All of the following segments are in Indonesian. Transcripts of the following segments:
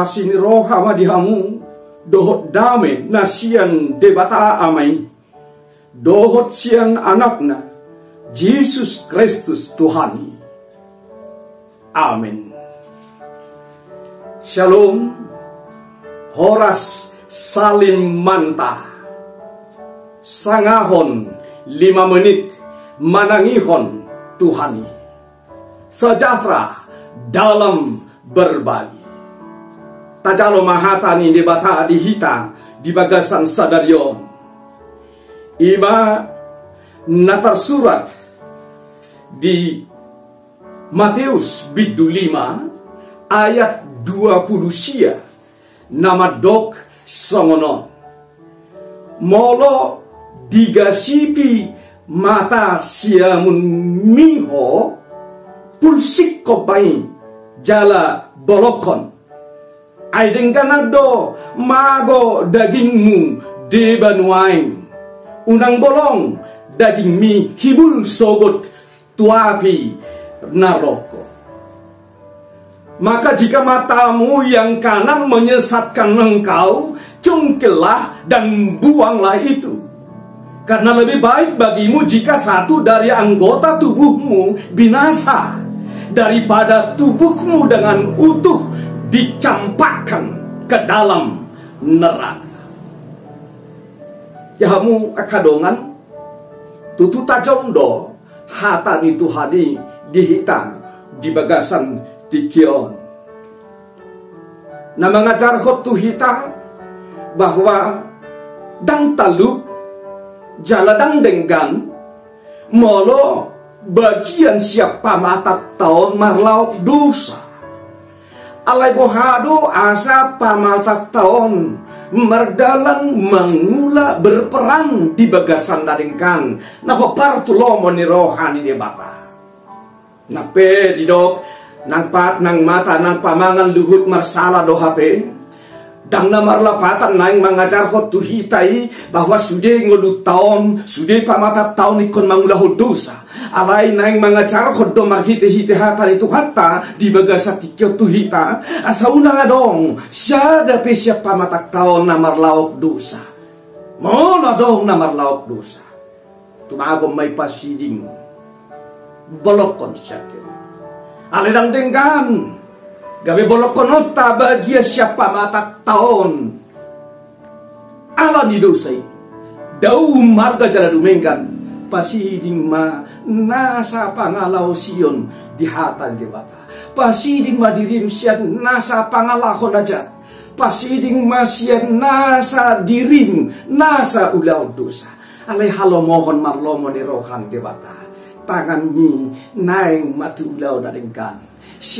Asini roha madihamu dohot dame nasian debata amai dohot sian anakna Yesus Kristus Tuhani. Amin. Shalom. Horas Salim Manta. Sangahon lima menit manangihon Tuhani. Sejahtera dalam berbagi. Tajalo mahatani di bata di hita di bagasan sadario. Iba natar surat di Matius bidu 5 ayat 20 sia nama dok songono molo digasipi mata siamun miho pulsik ko bain jala bolokon aideng kanado mago dagingmu debanuain unang bolong daging mi hibul sogot tuapi naroko. Maka jika matamu yang kanan menyesatkan engkau, cungkilah dan buanglah itu. Karena lebih baik bagimu jika satu dari anggota tubuhmu binasa daripada tubuhmu dengan utuh dicampakkan ke dalam neraka. Yahamu akadongan tututa jondo hata itu hadi dihitan di bagasan tikion. Nah mengajar hotu hitam bahwa dang taluk jaladang denggan molo bagian siapa mata tahun marlau dosa. Alai bohado asa pamata tahun merdalan mengula berperang di bagasan daringkan nah partulo moni rohani di bata. Nape didok nang pat nang mata nang pamangan luhut marsala do hape dang namar lapatan nang mengajar hot tuhitai bahwa sudah ngolut tahun sudah pamata tahun ikon mangula dosa. Alai nang mengajar hot do marhite hite hata itu hatta di bagasa tikyo tuhita asauna ngadong siada pe siapa mata tahun namar lauk dosa. Mola dong namar lauk dosa. Tumago may pasiding. Bolokon syakir aledang denggan. gabe bolokon ota bagia siapa mata tahun. Ala ni dosai dau marga jala dumengkan. Pasiding ma nasa pangalau sion di hatan di bata. Pasiding ma dirim sian nasa pangalahon aja. Pasiding ma sian nasa dirim nasa ulau dosa. Alai halo mohon marlomo rohan di bata. Tangan mi matulau nadengkan si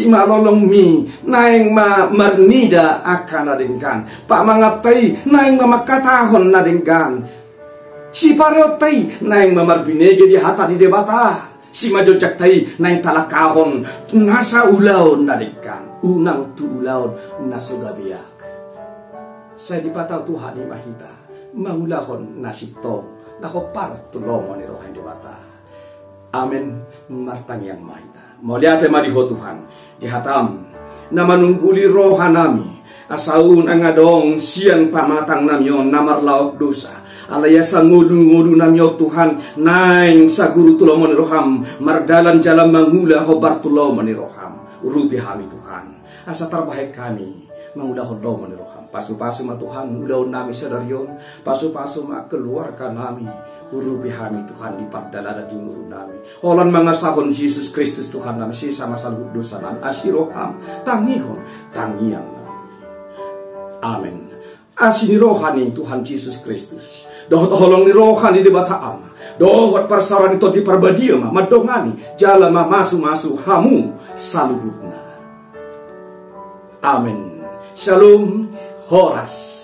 malolong mi naing ma marnida akan nadengkan pak mangatai naing ma makatahon nadengkan si pareotai naing ma marbinege di hata di debata. Si majojak tai naing talakahon nasa ulau nadengkan unang tu ulau nasugabiak. Saya dipatau Tuhan di mahita. Mangulahon nasib tong nakopar tulong ni rohan debata. Amin martang yang mahita. Moliate madiho Tuhan. Dihatam. Na manungguli roha nami. Asaun ang adong siyan pamatang namyo namar laok dosa. Alaya sa ngudu-ngudu namyo Tuhan. Naing sa guru tulomon roham. Mardalan jalan mangula hobar tulomon roham. Urupi hami Tuhan. Asa terbaik kami. Mangulah holomon roham. Pasu-pasu ma Tuhan. Ulaw nami sadaryon. Pasu-pasu ma keluarga nami urubi hami Tuhan lipat dalada di nguru nami. Holan mga sahon Yesus Kristus Tuhan nami si sama salut dosa nami asiroham tangihon tangiang. Amin. Asini rohani Tuhan Yesus Kristus. Dohot holong ni rohani di bata ama. Dohot parsaran itu di parbadia ma madongani jala ma masu masu hamu saluhutna. Amin. Shalom. Horas.